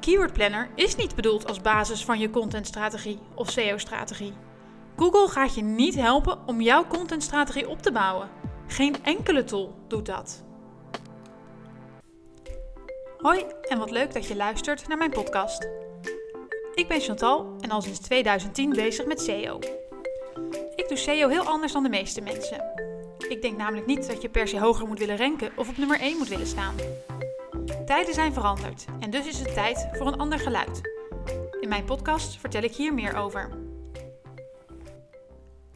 Keyword Planner is niet bedoeld als basis van je contentstrategie of SEO-strategie. Google gaat je niet helpen om jouw contentstrategie op te bouwen. Geen enkele tool doet dat. Hoi en wat leuk dat je luistert naar mijn podcast. Ik ben Chantal en al sinds 2010 bezig met SEO. Ik doe SEO heel anders dan de meeste mensen. Ik denk namelijk niet dat je per se hoger moet willen ranken of op nummer 1 moet willen staan. Tijden zijn veranderd en dus is het tijd voor een ander geluid. In mijn podcast vertel ik hier meer over.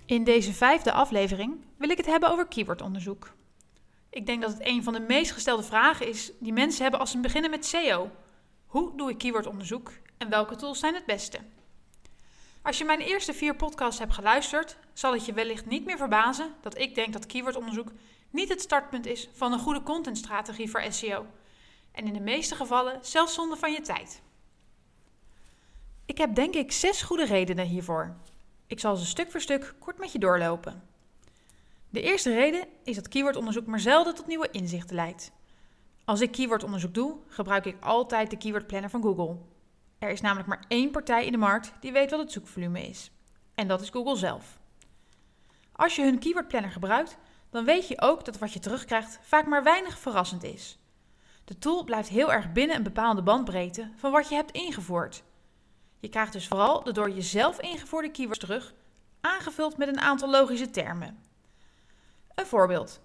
In deze vijfde aflevering wil ik het hebben over keywordonderzoek. Ik denk dat het een van de meest gestelde vragen is die mensen hebben als ze beginnen met SEO. Hoe doe ik keywordonderzoek en welke tools zijn het beste? Als je mijn eerste vier podcasts hebt geluisterd, zal het je wellicht niet meer verbazen dat ik denk dat keywordonderzoek niet het startpunt is van een goede contentstrategie voor SEO. En in de meeste gevallen zelfs zonde van je tijd. Ik heb denk ik zes goede redenen hiervoor. Ik zal ze stuk voor stuk kort met je doorlopen. De eerste reden is dat keywordonderzoek maar zelden tot nieuwe inzichten leidt. Als ik keywordonderzoek doe, gebruik ik altijd de keyword planner van Google. Er is namelijk maar één partij in de markt die weet wat het zoekvolume is. En dat is Google zelf. Als je hun keyword planner gebruikt, dan weet je ook dat wat je terugkrijgt vaak maar weinig verrassend is. De tool blijft heel erg binnen een bepaalde bandbreedte van wat je hebt ingevoerd. Je krijgt dus vooral de door jezelf ingevoerde keywords terug, aangevuld met een aantal logische termen. Een voorbeeld.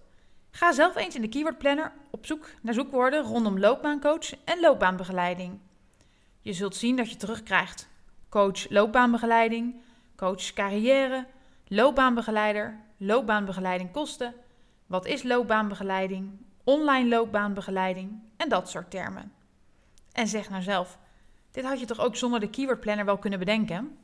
Ga zelf eens in de Keyword Planner op zoek naar zoekwoorden rondom loopbaancoach en loopbaanbegeleiding. Je zult zien dat je terugkrijgt coach loopbaanbegeleiding, coach carrière, loopbaanbegeleider, loopbaanbegeleiding kosten, wat is loopbaanbegeleiding, online loopbaanbegeleiding en dat soort termen. En zeg nou zelf, dit had je toch ook zonder de Keyword Planner wel kunnen bedenken?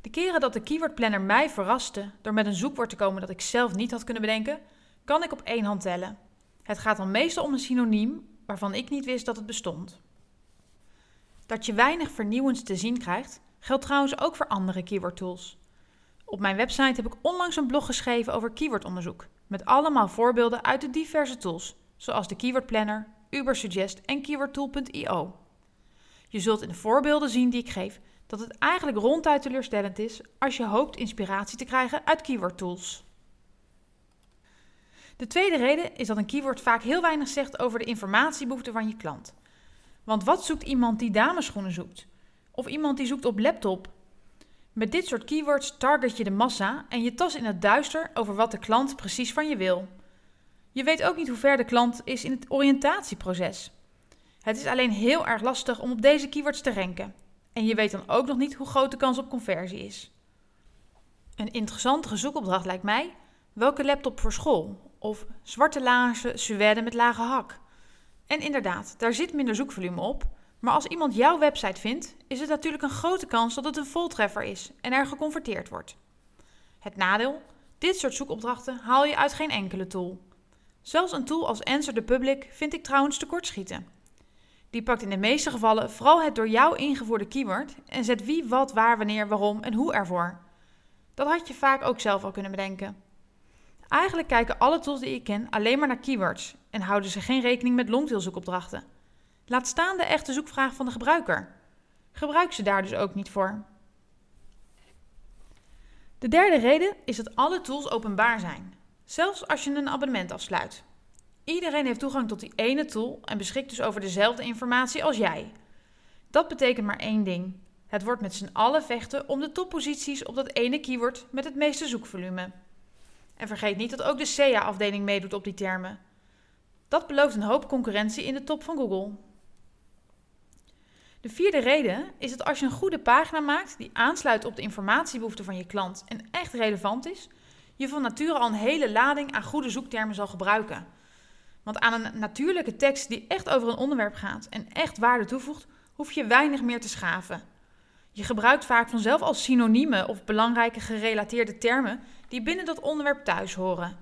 De keren dat de Keyword Planner mij verraste door met een zoekwoord te komen dat ik zelf niet had kunnen bedenken, kan ik op één hand tellen. Het gaat dan meestal om een synoniem waarvan ik niet wist dat het bestond. Dat je weinig vernieuwends te zien krijgt, geldt trouwens ook voor andere keyword tools. Op mijn website heb ik onlangs een blog geschreven over keywordonderzoek, met allemaal voorbeelden uit de diverse tools, zoals de Keyword Planner, Ubersuggest en keywordtool.io. Je zult in de voorbeelden zien die ik geef dat het eigenlijk ronduit teleurstellend is als je hoopt inspiratie te krijgen uit keyword tools. De tweede reden is dat een keyword vaak heel weinig zegt over de informatiebehoeften van je klant. Want wat zoekt iemand die dameschoenen zoekt? Of iemand die zoekt op laptop? Met dit soort keywords target je de massa en je tas in het duister over wat de klant precies van je wil. Je weet ook niet hoe ver de klant is in het oriëntatieproces. Het is alleen heel erg lastig om op deze keywords te ranken. En je weet dan ook nog niet hoe groot de kans op conversie is. Een interessantere zoekopdracht lijkt mij: welke laptop voor school? Of zwarte laarzen, suède met lage hak. En inderdaad, daar zit minder zoekvolume op. Maar als iemand jouw website vindt, is het natuurlijk een grote kans dat het een voltreffer is en er geconverteerd wordt. Het nadeel: dit soort zoekopdrachten haal je uit geen enkele tool. Zelfs een tool als Answer the Public vind ik trouwens tekortschieten. Die pakt in de meeste gevallen vooral het door jou ingevoerde keyword en zet wie, wat, waar, wanneer, waarom en hoe ervoor. Dat had je vaak ook zelf al kunnen bedenken. Eigenlijk kijken alle tools die ik ken alleen maar naar keywords en houden ze geen rekening met longtailzoekopdrachten. Laat staan de echte zoekvraag van de gebruiker. Gebruik ze daar dus ook niet voor. De derde reden is dat alle tools openbaar zijn, zelfs als je een abonnement afsluit. Iedereen heeft toegang tot die ene tool en beschikt dus over dezelfde informatie als jij. Dat betekent maar één ding. Het wordt met z'n allen vechten om de topposities op dat ene keyword met het meeste zoekvolume. En vergeet niet dat ook de SEA-afdeling meedoet op die termen. Dat belooft een hoop concurrentie in de top van Google. De vierde reden is dat als je een goede pagina maakt die aansluit op de informatiebehoeften van je klant en echt relevant is, je van nature al een hele lading aan goede zoektermen zal gebruiken. Want aan een natuurlijke tekst die echt over een onderwerp gaat en echt waarde toevoegt, hoef je weinig meer te schaven. Je gebruikt vaak vanzelf als synoniemen of belangrijke gerelateerde termen die binnen dat onderwerp thuis horen.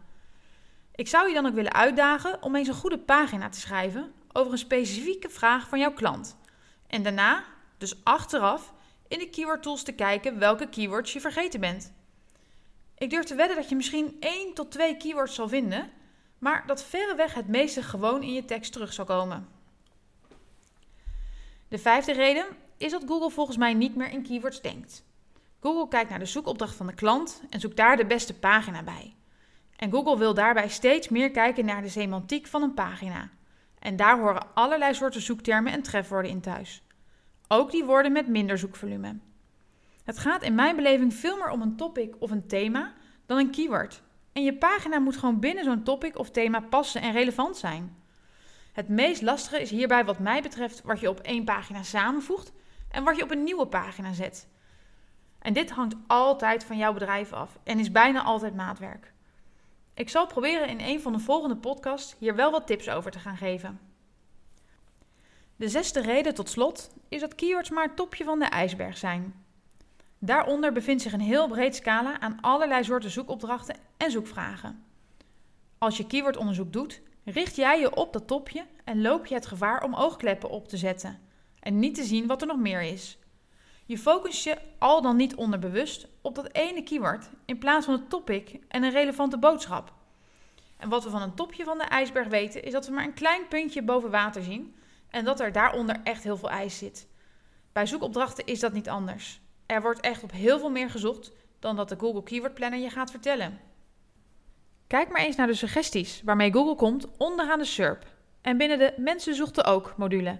Ik zou je dan ook willen uitdagen om eens een goede pagina te schrijven over een specifieke vraag van jouw klant. En daarna, dus achteraf, in de keyword tools te kijken welke keywords je vergeten bent. Ik durf te wedden dat je misschien één tot twee keywords zal vinden maar dat verreweg het meeste gewoon in je tekst terug zal komen. De vijfde reden is dat Google volgens mij niet meer in keywords denkt. Google kijkt naar de zoekopdracht van de klant en zoekt daar de beste pagina bij. En Google wil daarbij steeds meer kijken naar de semantiek van een pagina. En daar horen allerlei soorten zoektermen en trefwoorden in thuis. Ook die woorden met minder zoekvolume. Het gaat in mijn beleving veel meer om een topic of een thema dan een keyword. En je pagina moet gewoon binnen zo'n topic of thema passen en relevant zijn. Het meest lastige is hierbij wat mij betreft wat je op één pagina samenvoegt en wat je op een nieuwe pagina zet. En dit hangt altijd van jouw bedrijf af en is bijna altijd maatwerk. Ik zal proberen in een van de volgende podcasts hier wel wat tips over te gaan geven. De zesde reden tot slot is dat keywords maar het topje van de ijsberg zijn. Daaronder bevindt zich een heel breed scala aan allerlei soorten zoekopdrachten en zoekvragen. Als je keywordonderzoek doet, richt jij je op dat topje en loop je het gevaar om oogkleppen op te zetten en niet te zien wat er nog meer is. Je focust je al dan niet onderbewust op dat ene keyword in plaats van het topic en een relevante boodschap. En wat we van een topje van de ijsberg weten, is dat we maar een klein puntje boven water zien en dat er daaronder echt heel veel ijs zit. Bij zoekopdrachten is dat niet anders. Er wordt echt op heel veel meer gezocht dan dat de Google Keyword Planner je gaat vertellen. Kijk maar eens naar de suggesties waarmee Google komt onderaan de SERP en binnen de Mensen zochten ook module.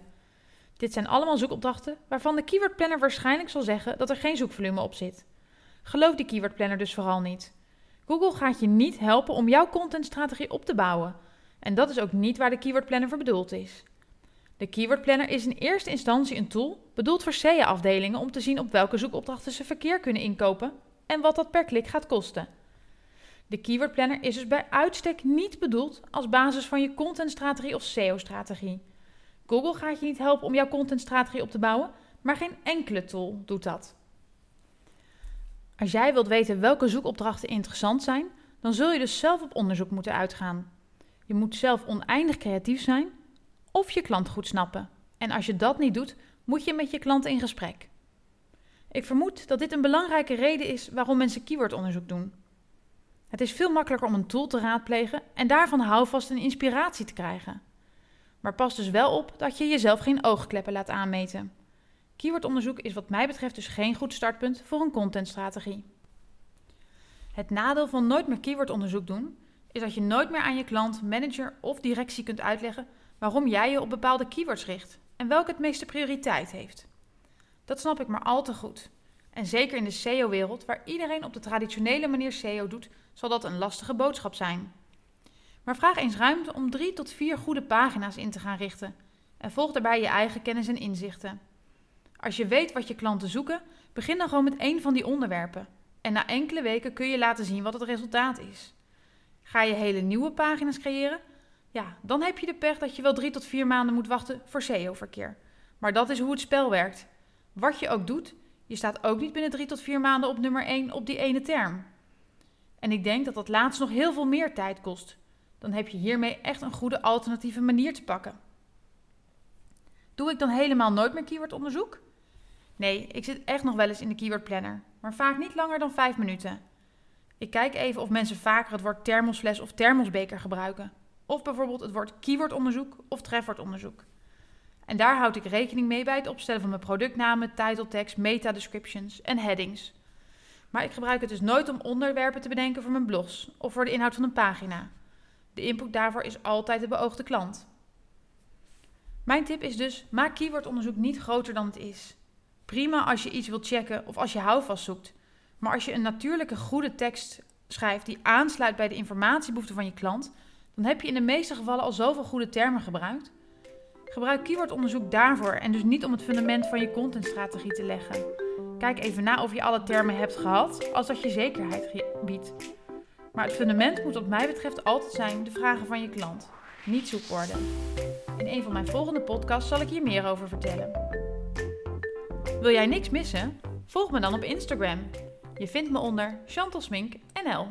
Dit zijn allemaal zoekopdrachten waarvan de Keyword Planner waarschijnlijk zal zeggen dat er geen zoekvolume op zit. Geloof die Keyword Planner dus vooral niet. Google gaat je niet helpen om jouw contentstrategie op te bouwen. En dat is ook niet waar de Keyword Planner voor bedoeld is. De Keyword Planner is in eerste instantie een tool bedoeld voor SEA-afdelingen om te zien op welke zoekopdrachten ze verkeer kunnen inkopen en wat dat per klik gaat kosten. De Keyword Planner is dus bij uitstek niet bedoeld als basis van je contentstrategie of SEO-strategie. Google gaat je niet helpen om jouw contentstrategie op te bouwen, maar geen enkele tool doet dat. Als jij wilt weten welke zoekopdrachten interessant zijn, dan zul je dus zelf op onderzoek moeten uitgaan. Je moet zelf oneindig creatief zijn of je klant goed snappen. En als je dat niet doet, moet je met je klant in gesprek. Ik vermoed dat dit een belangrijke reden is waarom mensen keywordonderzoek doen. Het is veel makkelijker om een tool te raadplegen en daarvan houvast en inspiratie te krijgen. Maar pas dus wel op dat je jezelf geen oogkleppen laat aanmeten. Keywordonderzoek is wat mij betreft dus geen goed startpunt voor een contentstrategie. Het nadeel van nooit meer keywordonderzoek doen is dat je nooit meer aan je klant, manager of directie kunt uitleggen waarom jij je op bepaalde keywords richt en welke het meeste prioriteit heeft. Dat snap ik maar al te goed. En zeker in de SEO-wereld, waar iedereen op de traditionele manier SEO doet, zal dat een lastige boodschap zijn. Maar vraag eens ruimte om drie tot vier goede pagina's in te gaan richten en volg daarbij je eigen kennis en inzichten. Als je weet wat je klanten zoeken, begin dan gewoon met één van die onderwerpen. En na enkele weken kun je laten zien wat het resultaat is. Ga je hele nieuwe pagina's creëren? Ja, dan heb je de pech dat je wel drie tot vier maanden moet wachten voor SEO-verkeer. Maar dat is hoe het spel werkt. Wat je ook doet, je staat ook niet binnen drie tot vier maanden op nummer 1 op die ene term. En ik denk dat dat laatst nog heel veel meer tijd kost. Dan heb je hiermee echt een goede alternatieve manier te pakken. Doe ik dan helemaal nooit meer keywordonderzoek? Nee, ik zit echt nog wel eens in de keyword planner, maar vaak niet langer dan 5 minuten. Ik kijk even of mensen vaker het woord thermosfles of thermosbeker gebruiken. Of bijvoorbeeld het woord keywordonderzoek of trefwoordonderzoek. En daar houd ik rekening mee bij het opstellen van mijn productnamen, title tags, meta descriptions en headings. Maar ik gebruik het dus nooit om onderwerpen te bedenken voor mijn blogs of voor de inhoud van een pagina. De input daarvoor is altijd de beoogde klant. Mijn tip is dus: maak keywordonderzoek niet groter dan het is. Prima als je iets wilt checken of als je houvast zoekt. Maar als je een natuurlijke, goede tekst schrijft die aansluit bij de informatiebehoeften van je klant, dan heb je in de meeste gevallen al zoveel goede termen gebruikt. Gebruik keywordonderzoek daarvoor en dus niet om het fundament van je contentstrategie te leggen. Kijk even na of je alle termen hebt gehad, als dat je zekerheid biedt. Maar het fundament moet wat mij betreft altijd zijn de vragen van je klant, niet zoekwoorden. In een van mijn volgende podcasts zal ik hier meer over vertellen. Wil jij niks missen? Volg me dan op Instagram. Je vindt me onder Chantal Smink NL.